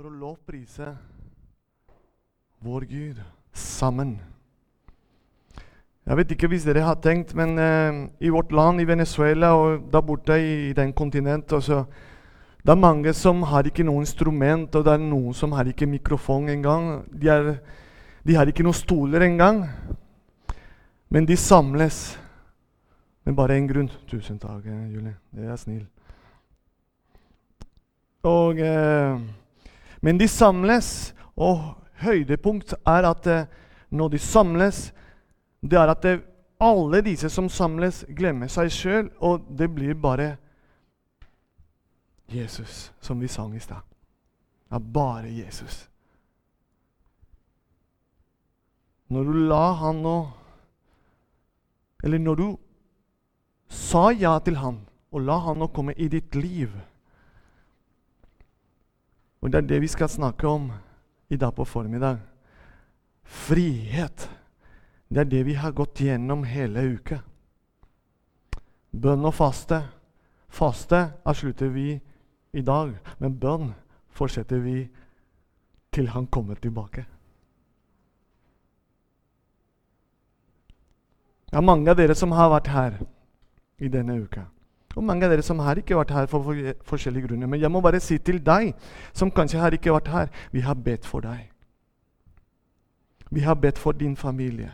for å lovprise vår Gud sammen. Jeg vet ikke hvis dere har tenkt, men eh, i vårt land, i Venezuela og der borte i, den kontinentet også, Det er mange som har ikke noe instrument, og det er noen som har ikke mikrofon engang. De, er, de har ikke noen stoler engang. Men de samles med bare én grunn. Tusen takk, eh, Julie. Det er snill. Og, eh, men de samles, og høydepunkt er at eh, når de samles, det er at det, alle disse som samles, glemmer seg sjøl, og det blir bare Jesus, som vi sang i stad. Det er bare Jesus. Når du la han nå Eller når du sa ja til han og la han nå komme i ditt liv Og det er det vi skal snakke om i dag på formiddag. Frihet. Det er det vi har gått gjennom hele uka. Bønn og faste. Faste avslutter vi i dag, men bønn fortsetter vi til han kommer tilbake. Det er mange av dere som har vært her i denne uka. Og mange av dere som har ikke vært her for, for forskjellige grunner. Men jeg må bare si til deg som kanskje har ikke vært her, vi har bedt for deg. Vi har bedt for din familie.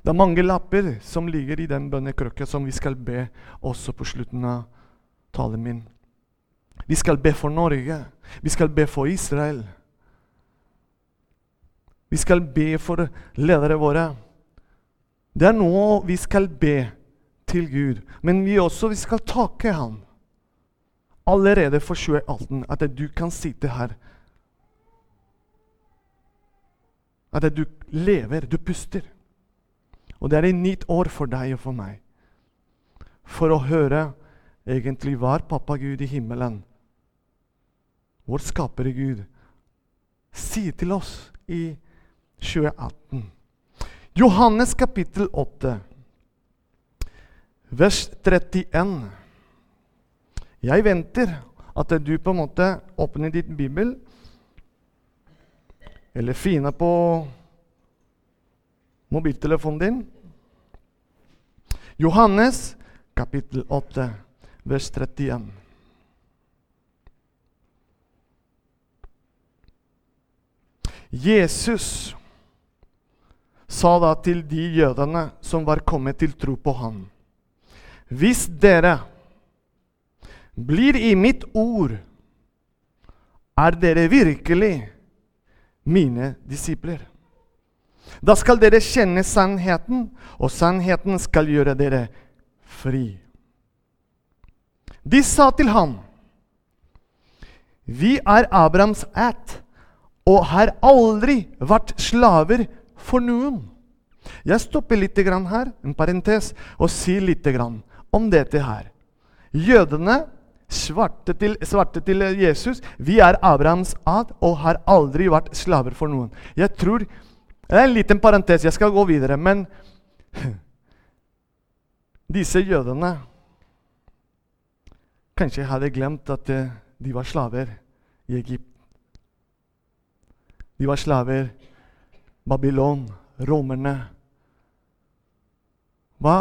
Det er mange lapper som ligger i den bønnekrukka som vi skal be også på slutten av talen min. Vi skal be for Norge. Vi skal be for Israel. Vi skal be for ledere våre. Det er nå vi skal be til Gud. Men vi også vi skal takke ham allerede for 2018. At du kan sitte her. At du lever, du puster. Og det er et nytt år for deg og for meg. For å høre egentlig hva er pappa Gud i himmelen, vår skapere Gud, sier til oss i 2018. Johannes kapittel 8, vers 31. Jeg venter at du på en måte åpner ditt bibel, eller finner på mobiltelefonen din. Johannes kapittel 8, vers 31. Jesus sa da til de jødene som var kommet til tro på ham. Hvis dere blir i mitt ord, er dere virkelig mine disipler. Da skal dere kjenne sannheten, og sannheten skal gjøre dere fri. De sa til ham, Vi er Abrahams ætt og har aldri vært slaver for noen. Jeg stopper litt her, en parentes, og sier litt om dette her. Jødene svarte til, svarte til Jesus vi er Abrahams ad og har aldri vært slaver for noen. Jeg tror, Det er en liten parentes, jeg skal gå videre. Men disse jødene kanskje hadde glemt at de var slaver i Egypt. De var slaver Babylon, romerne. Hva,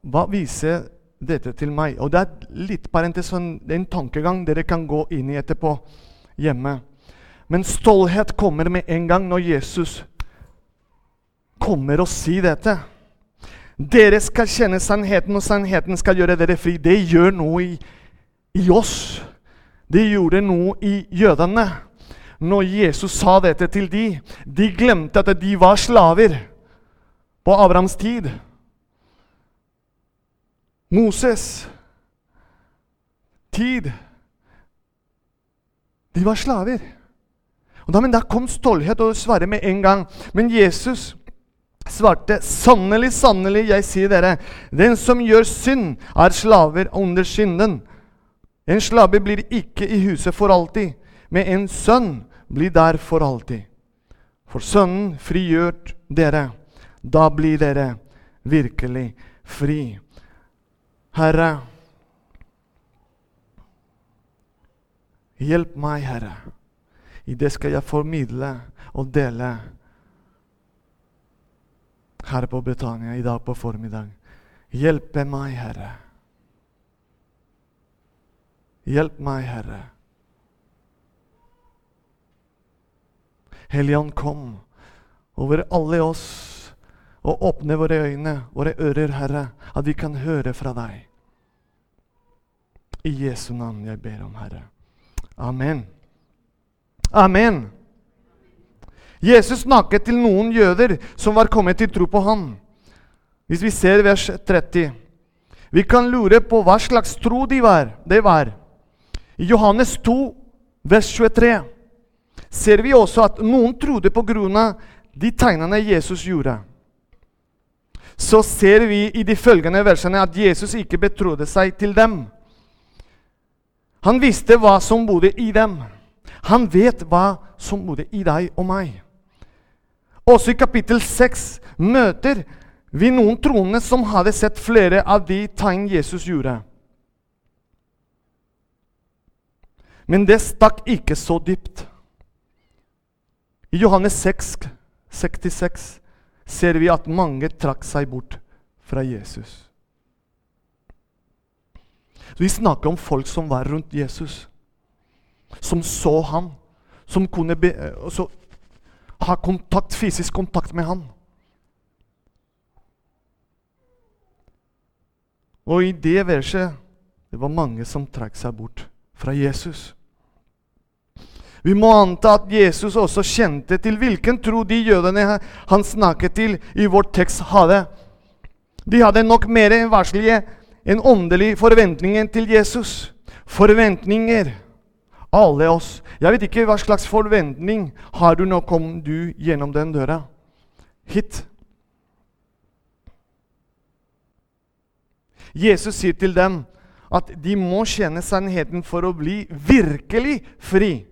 hva viser dette til meg? Og Det er litt parentes, det er en tankegang dere kan gå inn i etterpå hjemme. Men stolthet kommer med en gang når Jesus kommer og sier dette. Dere skal kjenne sannheten, og sannheten skal gjøre dere fri. Det gjør noe i, i oss. Det gjorde noe i jødene. Når Jesus sa dette til de, de glemte at de var slaver på Abrahams tid. Moses tid. De var slaver. Og da, men da kom stolthet og svare med en gang. Men Jesus svarte, 'Sannelig, sannelig, jeg sier dere:" 'Den som gjør synd, er slaver under synden.' En slave blir ikke i huset for alltid, men en sønn blir der for alltid. For Sønnen frigjør dere. Da blir dere virkelig fri. Herre, Hjelp meg, Herre. I det skal jeg formidle og dele her på Britannia i dag på formiddag. Hjelpe meg, Herre. Hjelp meg, Herre. Helligånd, kom over alle oss og åpne våre øyne, våre ører, Herre, at vi kan høre fra deg. I Jesu navn jeg ber om, Herre. Amen. Amen. Jesus snakket til noen jøder som var kommet til tro på ham. Hvis vi ser vers 30 Vi kan lure på hva slags tro de var. det var. I Johannes 2, vers 23 ser vi også at noen trodde på grunn av de tegnene Jesus gjorde. Så ser vi i de følgende versene at Jesus ikke betrodde seg til dem. Han visste hva som bodde i dem. Han vet hva som bodde i deg og meg. Også i kapittel 6 møter vi noen troende som hadde sett flere av de tegn Jesus gjorde. Men det stakk ikke så dypt. I Johannes 6, 66 ser vi at mange trakk seg bort fra Jesus. Vi snakker om folk som var rundt Jesus, som så ham, som kunne be, altså, ha kontakt, fysisk kontakt med han. Og i det verset det var mange som trakk seg bort fra Jesus. Vi må anta at Jesus også kjente til hvilken tro de jødene han snakket til i vår tekst, hadde. De hadde nok mer varslige enn åndelig forventning til Jesus. Forventninger alle oss. Jeg vet ikke hva slags forventning har du nå kom du gjennom den døra hit. Jesus sier til dem at de må kjenne sannheten for å bli virkelig fri.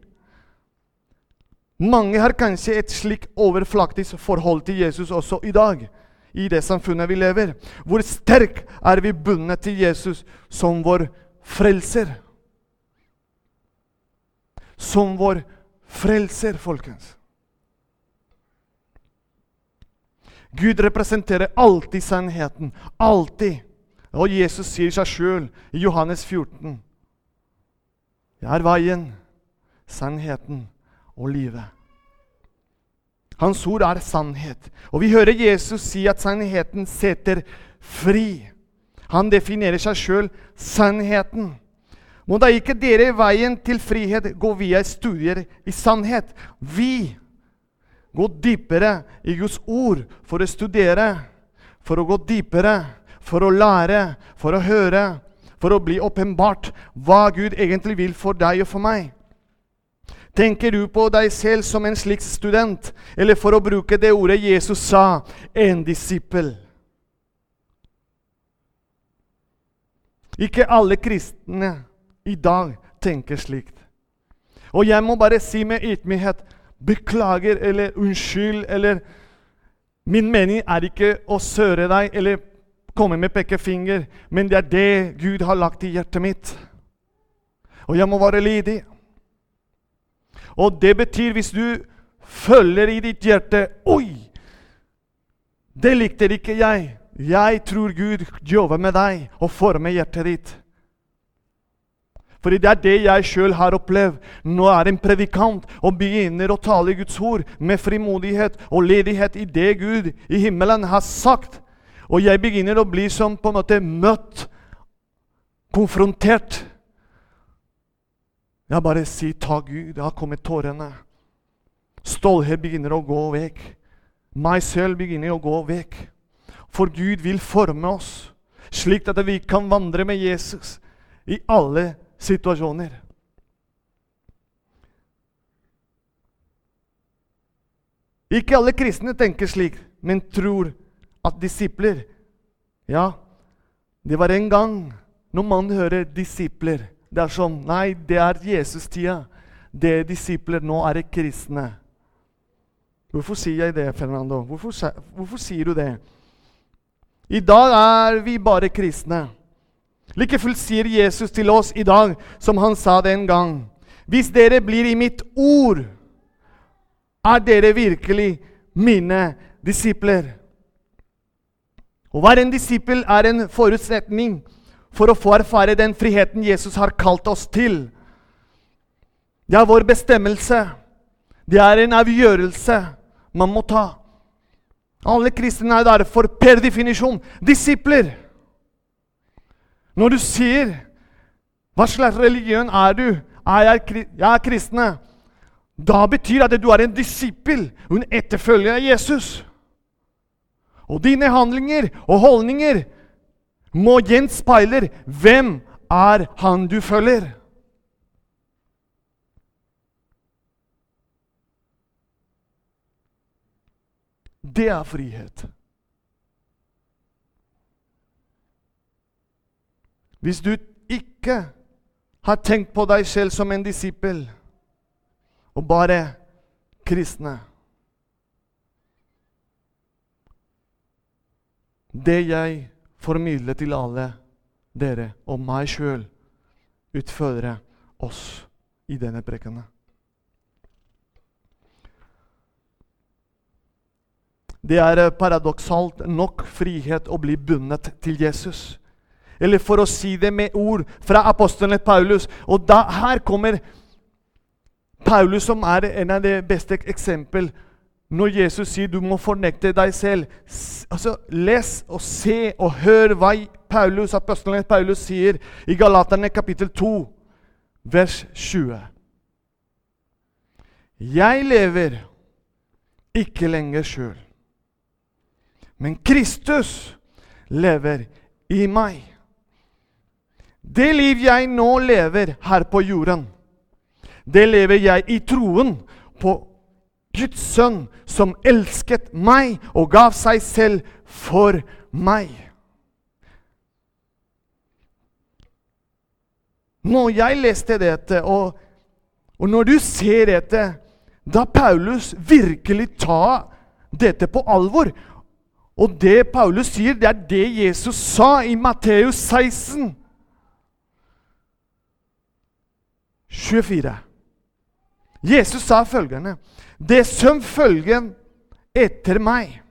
Mange har kanskje et slikt overflaktisk forhold til Jesus også i dag, i det samfunnet vi lever. Hvor sterk er vi bundet til Jesus som vår frelser? som vår frelser, folkens. Gud representerer alltid sannheten. Alltid. Og Jesus sier seg sjøl i Johannes 14.: Jeg er veien, sannheten og livet. Hans ord er sannhet. Og vi hører Jesus si at sannheten setter fri. Han definerer seg sjøl sannheten. Må da ikke dere i veien til frihet gå via studier i sannhet. Vi går dypere i Guds ord for å studere, for å gå dypere, for å lære, for å høre, for å bli åpenbart hva Gud egentlig vil for deg og for meg. Tenker du på deg selv som en slik student, eller for å bruke det ordet Jesus sa, en disippel? Ikke alle kristne i dag tenker slikt. Og jeg må bare si med ydmykhet beklager eller unnskyld eller Min mening er ikke å søre deg eller komme med pekefinger, men det er det Gud har lagt i hjertet mitt. Og jeg må være lydig. Og det betyr, hvis du følger i ditt hjerte Oi! Det likte ikke jeg. Jeg tror Gud jobber med deg og former hjertet ditt. Fordi det er det jeg sjøl har opplevd. Nå er en predikant og begynner å tale Guds ord med frimodighet og ledighet i det Gud i himmelen har sagt. Og jeg begynner å bli som på en måte møtt, konfrontert. Jeg bare sier 'ta Gud'. Det har kommet tårene. Stolthet begynner å gå vekk. Meg selv begynner å gå vekk. For Gud vil forme oss slik at vi kan vandre med Jesus i alle situasjoner. Ikke alle kristne tenker slik, men tror at disipler Ja, det var en gang når man hører disipler. Det er sånn Nei, det er Jesus-tida. Det er disipler. Nå er det kristne. Hvorfor sier jeg det, Fernando? Hvorfor, hvorfor sier du det? I dag er vi bare kristne. Like fullt sier Jesus til oss i dag, som han sa den gang. Hvis dere blir i mitt ord, er dere virkelig mine disipler. Å være en disippel er en forutsetning for å få erfare den friheten Jesus har kalt oss til. Det er vår bestemmelse. Det er en avgjørelse man må ta. Alle kristne er derfor per definisjon disipler. Når du sier 'Hva slags religion er du?' Er jeg, jeg er kristne. Da betyr det at du er en disippel en etterfølger av Jesus. Og dine handlinger og holdninger må gjenspeile hvem er han du følger. Det er frihet. Hvis du ikke har tenkt på deg selv som en disippel og bare kristne Det jeg formidler til alle dere og meg sjøl, utfordre oss i denne prekenen. Det er paradoksalt nok frihet å bli bundet til Jesus. Eller for å si det med ord fra apostelen Paulus. Og da, her kommer Paulus, som er en av de beste eksempel når Jesus sier du må fornekte deg selv. Altså, Les og se og hør hva Paulus, apostelen Paulus sier i Galaterne kapittel 2, vers 20. Jeg lever ikke lenger sjøl, men Kristus lever i meg. Det liv jeg nå lever her på jorden, det lever jeg i troen på Guds sønn, som elsket meg og gav seg selv for meg. Når jeg leste dette, og, og når du ser dette, da Paulus virkelig tar dette på alvor Og det Paulus sier, det er det Jesus sa i Matteus 16. 24. Jesus sa følgende.: Det som følger etter meg,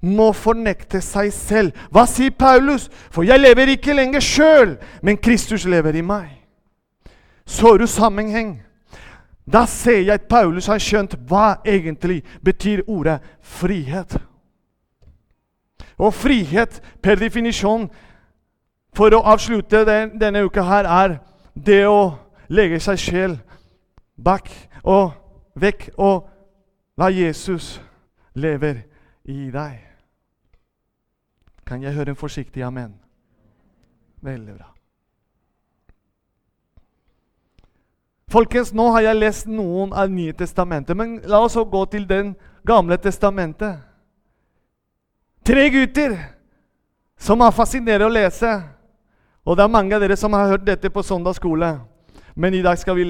må fornekte seg selv. Hva sier Paulus? For jeg lever ikke lenger sjøl, men Kristus lever i meg. Så du sammenheng? Da ser jeg at Paulus har skjønt hva egentlig betyr ordet frihet. Og frihet per definisjon, for å avslutte den, denne uka her, er det å legge seg sjel bak og vekk og la Jesus leve i deg. Kan jeg høre en forsiktig amen? Veldig bra. Folkens, nå har jeg lest noen av Nye testamentet, men la oss gå til Den gamle testamentet. Tre gutter som er fascinerende å lese. Og det er mange av dere som har hørt dette på søndagsskole. Men i dag skal vi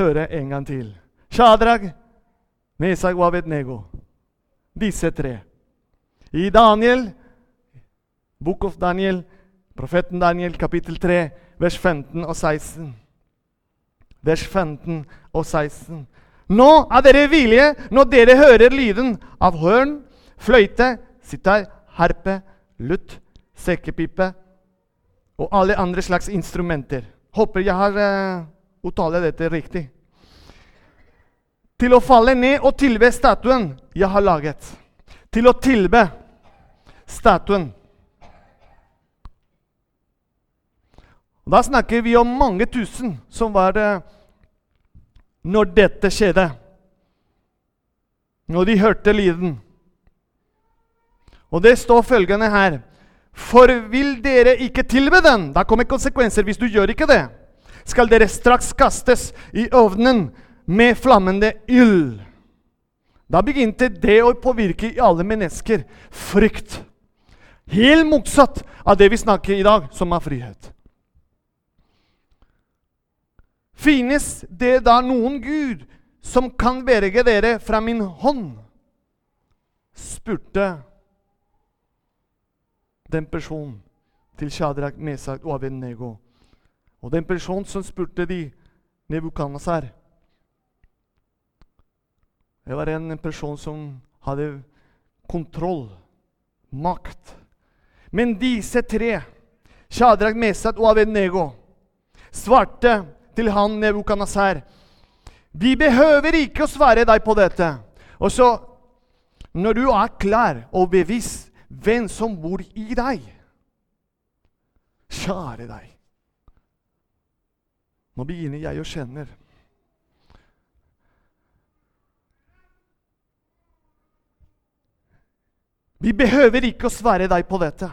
høre en gang til. Shadrag, Mesak og Abednego. Disse tre. I Daniel, Book of Daniel, profeten Daniel, kapittel 3, vers 15 og 16. Vers 15 og 16. Nå er dere villige når dere hører lyden av hørn, fløyte, sitar, harpe, lutt, sekkepipe og alle andre slags instrumenter. Håper jeg har uh, uttalt dette riktig. Til å falle ned og tilbe statuen jeg har laget. Til å tilbe statuen. Da snakker vi om mange tusen som var det når dette skjedde. Når de hørte lyden. Og det står følgende her For vil dere ikke tilbe den? Da kommer konsekvenser hvis du gjør ikke det skal dere straks kastes i ovnen med flammende ild. Da begynte det å påvirke i alle mennesker frykt. Helt motsatt av det vi snakker i dag, som er frihet. Finnes det da noen Gud som kan berge dere fra min hånd? spurte den personen til Shadrach, Mesak og Abednego. Og den personen som spurte de, Nebukadnesar. Det var en person som hadde kontroll, makt. Men disse tre, Shadrach, Mesat og Avednego, svarte til han Nebukadnesar Vi behøver ikke å svare deg på dette. Og så, når du er klar og bevisst hvem som bor i deg Kjære deg. Nå begynner jeg å kjenne Vi behøver ikke å svære deg på dette.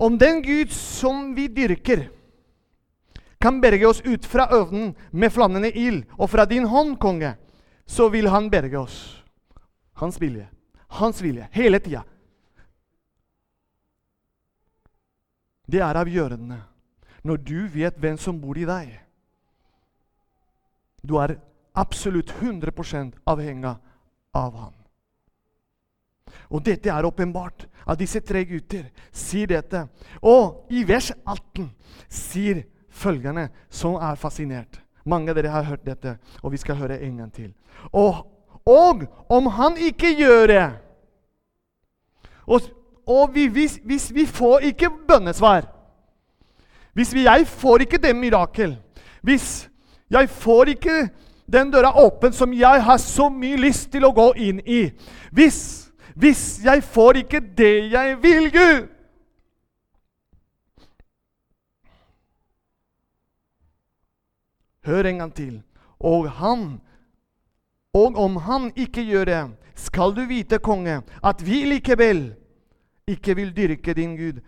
Om den Gud som vi dyrker, kan berge oss ut fra ovnen med flammende ild, og fra din hånd, konge, så vil han berge oss. Hans vilje. Hans vilje. Hele tida. Det er avgjørende når du vet hvem som bor i deg. Du er absolutt 100% avhengig av ham. Og dette er åpenbart at disse tre gutter sier dette. Og i vers 18 sier følgende, som er fascinert. Mange av dere har hørt dette, og vi skal høre en gang til. Og, og om han ikke gjør det Og, og vi, hvis, hvis, vi får ikke bønnesvar Hvis vi, jeg får ikke det mirakel Hvis jeg får ikke den døra åpen som jeg har så mye lyst til å gå inn i Hvis hvis jeg får ikke det jeg vil, Gud Hør en gang til. Og han Og om han ikke gjør det, skal du vite, konge, at vi likevel ikke vil dyrke din Gud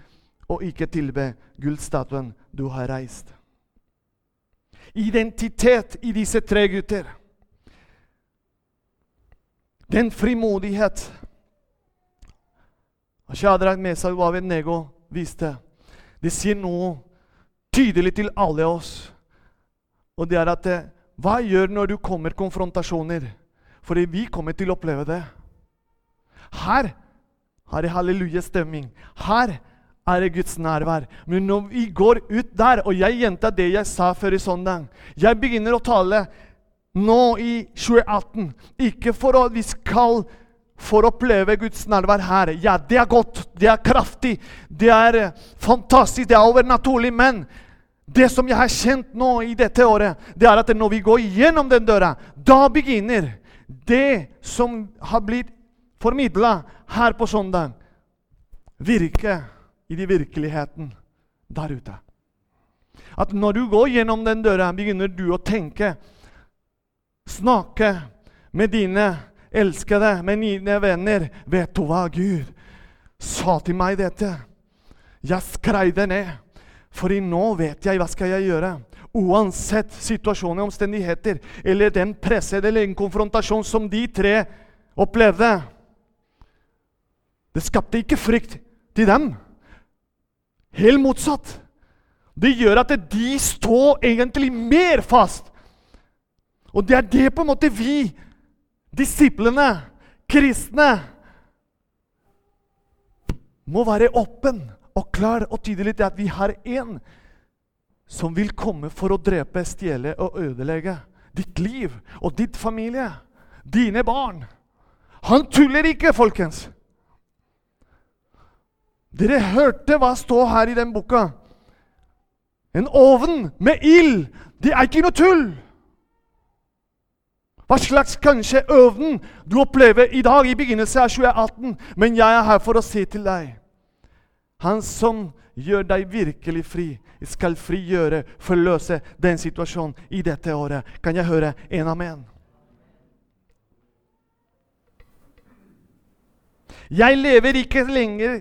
og ikke tilbe gullstatuen du har reist. Identitet i disse tre gutter. Den frimodighet Shadrach, Mesach og Abednego viste. Det sier noe tydelig til alle oss. Og det er at Hva gjør når du kommer konfrontasjoner? Fordi vi kommer til å oppleve det. Her har det hallelujastemning. Her er det Guds nærvær. Men når vi går ut der, og jeg gjentar det jeg sa før i søndag Jeg begynner å tale nå i 2018, ikke for at vi skal for å oppleve Guds nærvær her. Ja, det er godt, det er kraftig, det er eh, fantastisk, det er overnaturlig. Men det som jeg har kjent nå i dette året, det er at når vi går gjennom den døra, da begynner det som har blitt formidla her på søndag, virke i de virkeligheten der ute. At når du går gjennom den døra, begynner du å tenke, snakke med dine Elskede, mine venner, vet du hva Gud sa til meg dette? Jeg skrev det ned, for nå vet jeg hva skal jeg gjøre. Uansett situasjon og omstendigheter, eller den pressede eller en konfrontasjon som de tre opplevde. Det skapte ikke frykt til dem. Helt motsatt. Det gjør at de står egentlig mer fast. Og det er det på en måte vi disiplene, kristne, må være åpen og klar og tydelig til at vi har en som vil komme for å drepe, stjele og ødelegge ditt liv og ditt familie, dine barn. Han tuller ikke, folkens. Dere hørte hva står her i den boka. En ovn med ild, det er ikke noe tull. Hva slags kanskje øvden du opplever i dag i begynnelsen av 2018. Men jeg er her for å si til deg Han som gjør deg virkelig fri, skal frigjøre, forløse den situasjonen i dette året. Kan jeg høre en amen? Jeg lever ikke lenger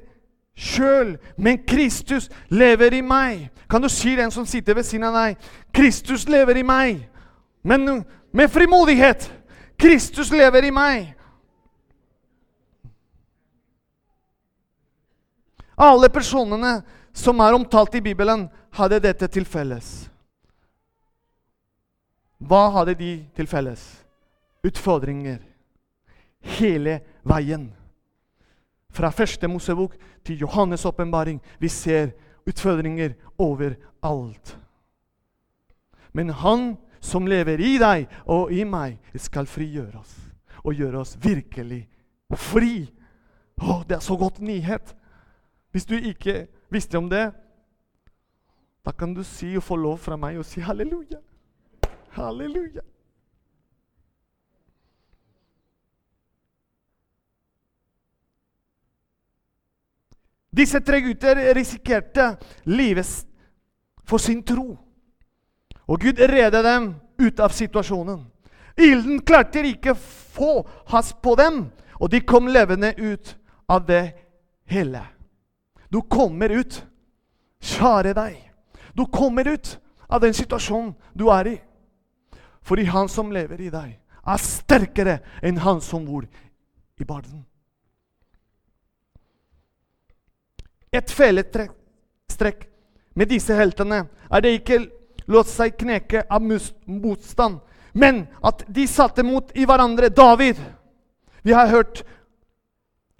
sjøl, men Kristus lever i meg. Kan du si den som sitter ved siden av deg? Kristus lever i meg. Men med frimodighet. Kristus lever i meg. Alle personene som er omtalt i Bibelen, hadde dette til felles. Hva hadde de til felles? Utfordringer. Hele veien. Fra første Mosebok til Johannes' åpenbaring. Vi ser utfordringer overalt. Men han som lever i deg og i meg, skal frigjøre oss og gjøre oss virkelig fri. Å, det er så godt nyhet! Hvis du ikke visste om det, da kan du si og få lov fra meg å si halleluja. Halleluja. Disse tre gutter risikerte livet for sin tro. Og Gud redde dem ut av situasjonen. Ilden klarte ikke få hast på dem, og de kom levende ut av det hele. Du kommer ut. Kjære deg. Du kommer ut av den situasjonen du er i. Fordi han som lever i deg, er sterkere enn han som bor i barden. Et fellestrekk med disse heltene er det ikke lot seg kneke av motstand, men at de satte mot i hverandre. David Vi har hørt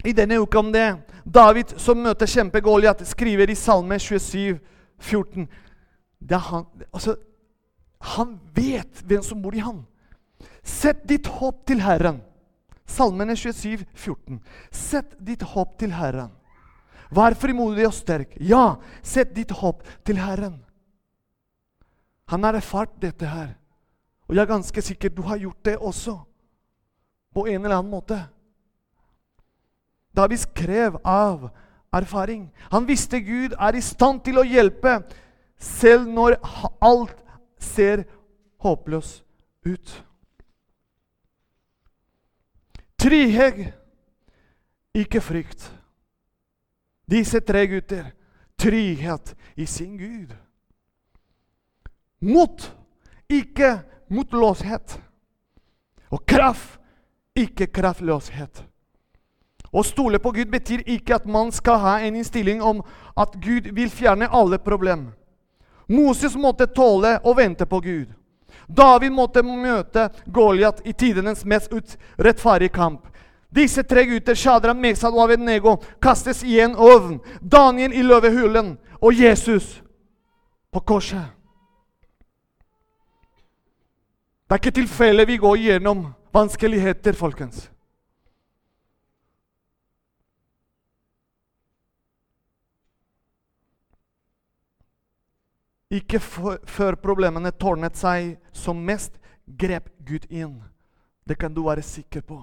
i denne uka om det. David som møter kjempe Goliat, skriver i Salme 27, 14. Han, altså, han vet hvem som bor i han. Sett ditt håp til Herren. Salmene 27, 14. Sett ditt håp til Herren. Vær frimodig og sterk. Ja, sett ditt håp til Herren. Han har erfart dette her. Og jeg er ganske sikker du har gjort det også. På en eller annen måte. David skrev av erfaring. Han visste Gud er i stand til å hjelpe selv når alt ser håpløst ut. Trygghet, ikke frykt. Disse tre gutter trygghet i sin Gud. Mot, ikke motløshet. Og kraft, ikke kraftløshet. Å stole på Gud betyr ikke at man skal ha en innstilling om at Gud vil fjerne alle problemer. Moses måtte tåle å vente på Gud. David måtte møte Goliat i tidenes mest urettferdige kamp. Disse tre gutter, Shadra, Mesad og Avednego, kastes i en ovn. Daniel i løvehulen og Jesus på korset. Det er ikke tilfelle vi går gjennom vanskeligheter, folkens. Ikke før problemene tårnet seg som mest, grep Gud inn. Det kan du være sikker på.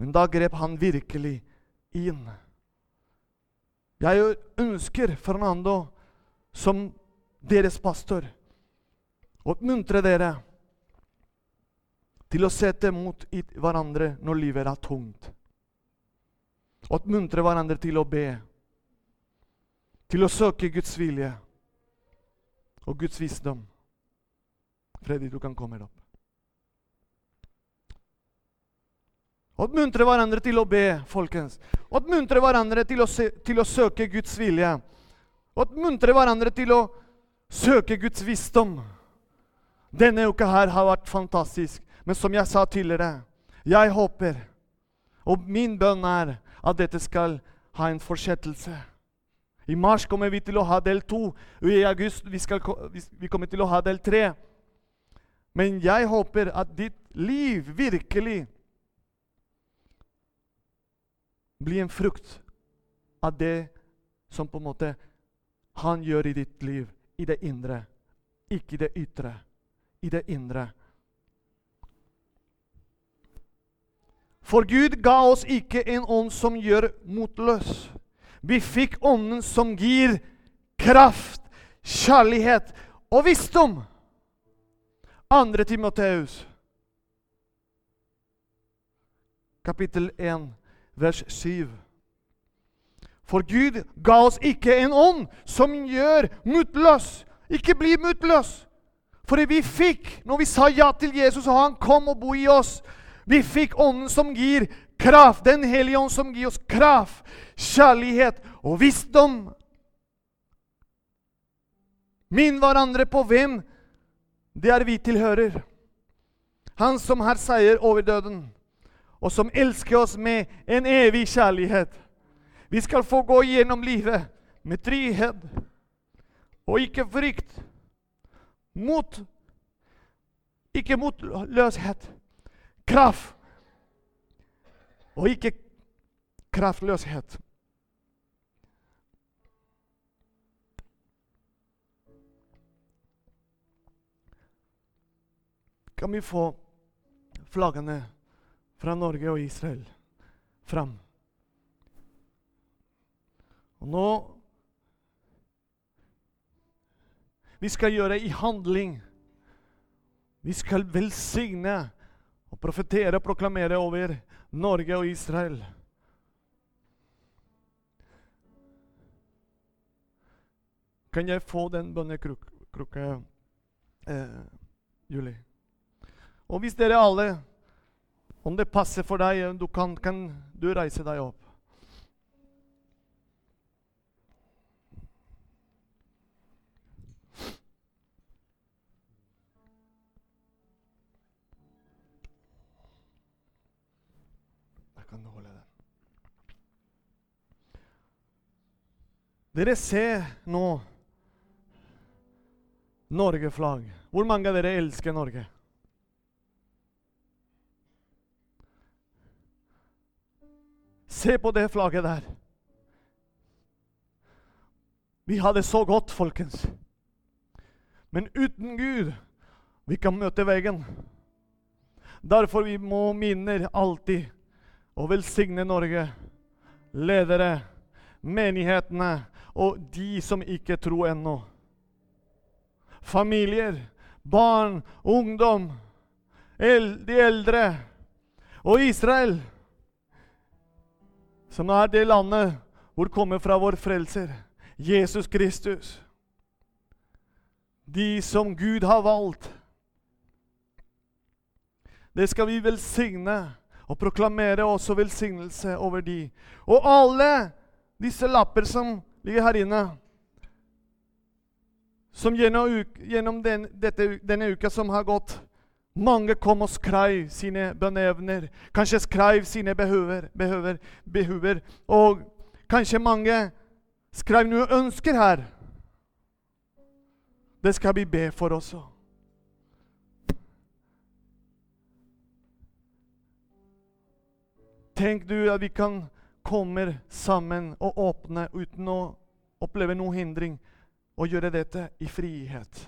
Men da grep han virkelig inn. Jeg ønsker Fernando som deres pastor oppmuntre dere til å sette mot hverandre når livet er tungt. Oppmuntre hverandre til å be, til å søke Guds vilje og Guds visdom. Freddy, du kan komme opp. Oppmuntre hverandre til å be, folkens. Oppmuntre hverandre til å, se, til å søke Guds vilje. Oppmuntre hverandre til å søke Guds visdom. Denne uka her har vært fantastisk. Men som jeg sa tidligere, jeg håper, og min bønn er, at dette skal ha en fortsettelse. I mars kommer vi til å ha del to. I august vi, skal, vi kommer til å ha del tre. Men jeg håper at ditt liv virkelig blir en frukt av det som på en måte han gjør i ditt liv, i det indre. Ikke i det ytre, i det indre. For Gud ga oss ikke en ånd som gjør motløs. Vi fikk ånden som gir kraft, kjærlighet og visdom. Andre Timoteus, kapittel 1, vers 7. For Gud ga oss ikke en ånd som gjør motløs. Ikke bli motløs. For vi fikk, når vi sa ja til Jesus, og han kom og bo i oss Vi fikk ånden som gir kraft. Den hellige ånd som gir oss kraft, kjærlighet og visdom. Minn hverandre på hvem det er vi tilhører. Han som har seier over døden, og som elsker oss med en evig kjærlighet. Vi skal få gå gjennom livet med trygghet og ikke frykt. Mot Ikke motløshet. Kraft. Og ikke kraftløshet. Kan vi få flaggene fra Norge og Israel fram? Og nå Vi skal gjøre i handling. Vi skal velsigne og profetere og proklamere over Norge og Israel. Kan jeg få den bønnekrukka, eh, Julie? Og hvis dere alle, om det passer for deg, du kan, kan du reise deg opp. Dere ser nå Norge-flagg. Hvor mange av dere elsker Norge? Se på det flagget der. Vi har det så godt, folkens. Men uten Gud vi kan møte veggen. Derfor vi må minne alltid å velsigne Norge, ledere, menighetene og de som ikke tror ennå. Familier, barn, ungdom, de eldre og Israel, som er det landet hvor kommer fra vår frelser, Jesus Kristus. De som Gud har valgt. Det skal vi velsigne og proklamere også velsignelse over de. Og alle disse lapper som ligger her inne, som gjennom, gjennom den, dette, denne uka som har gått mange kom og skrev sine bønneevner, kanskje skrev sine behøver, behøver, behøver. Og kanskje mange skrev noe ønsker her. Det skal vi be for også. Tenk du at vi kan komme sammen og åpner uten å oppleve noen hindring, og gjøre dette i frihet.